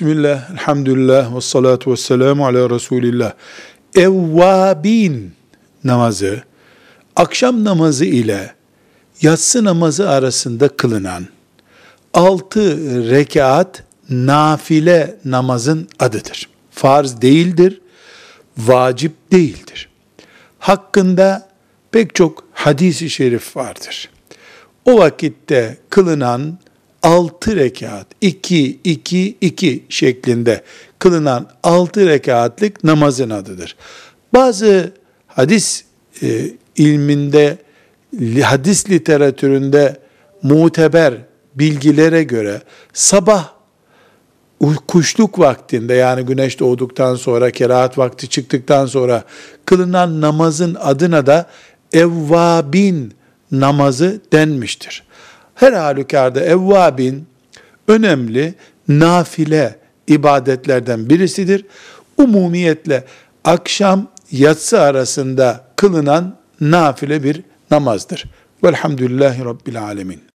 Bismillah, elhamdülillah, ve salatu ve selamu ala Resulillah. Evvabin namazı, akşam namazı ile yatsı namazı arasında kılınan altı rekat nafile namazın adıdır. Farz değildir, vacip değildir. Hakkında pek çok hadisi şerif vardır. O vakitte kılınan altı rekat, iki, iki, iki şeklinde kılınan altı rekatlık namazın adıdır. Bazı hadis e, ilminde, hadis literatüründe muteber bilgilere göre sabah kuşluk vaktinde yani güneş doğduktan sonra kerahat vakti çıktıktan sonra kılınan namazın adına da evvabin namazı denmiştir. Her halükarda evvabin önemli nafile ibadetlerden birisidir. Umumiyetle akşam yatsı arasında kılınan nafile bir namazdır. Velhamdülillahi Rabbil Alemin.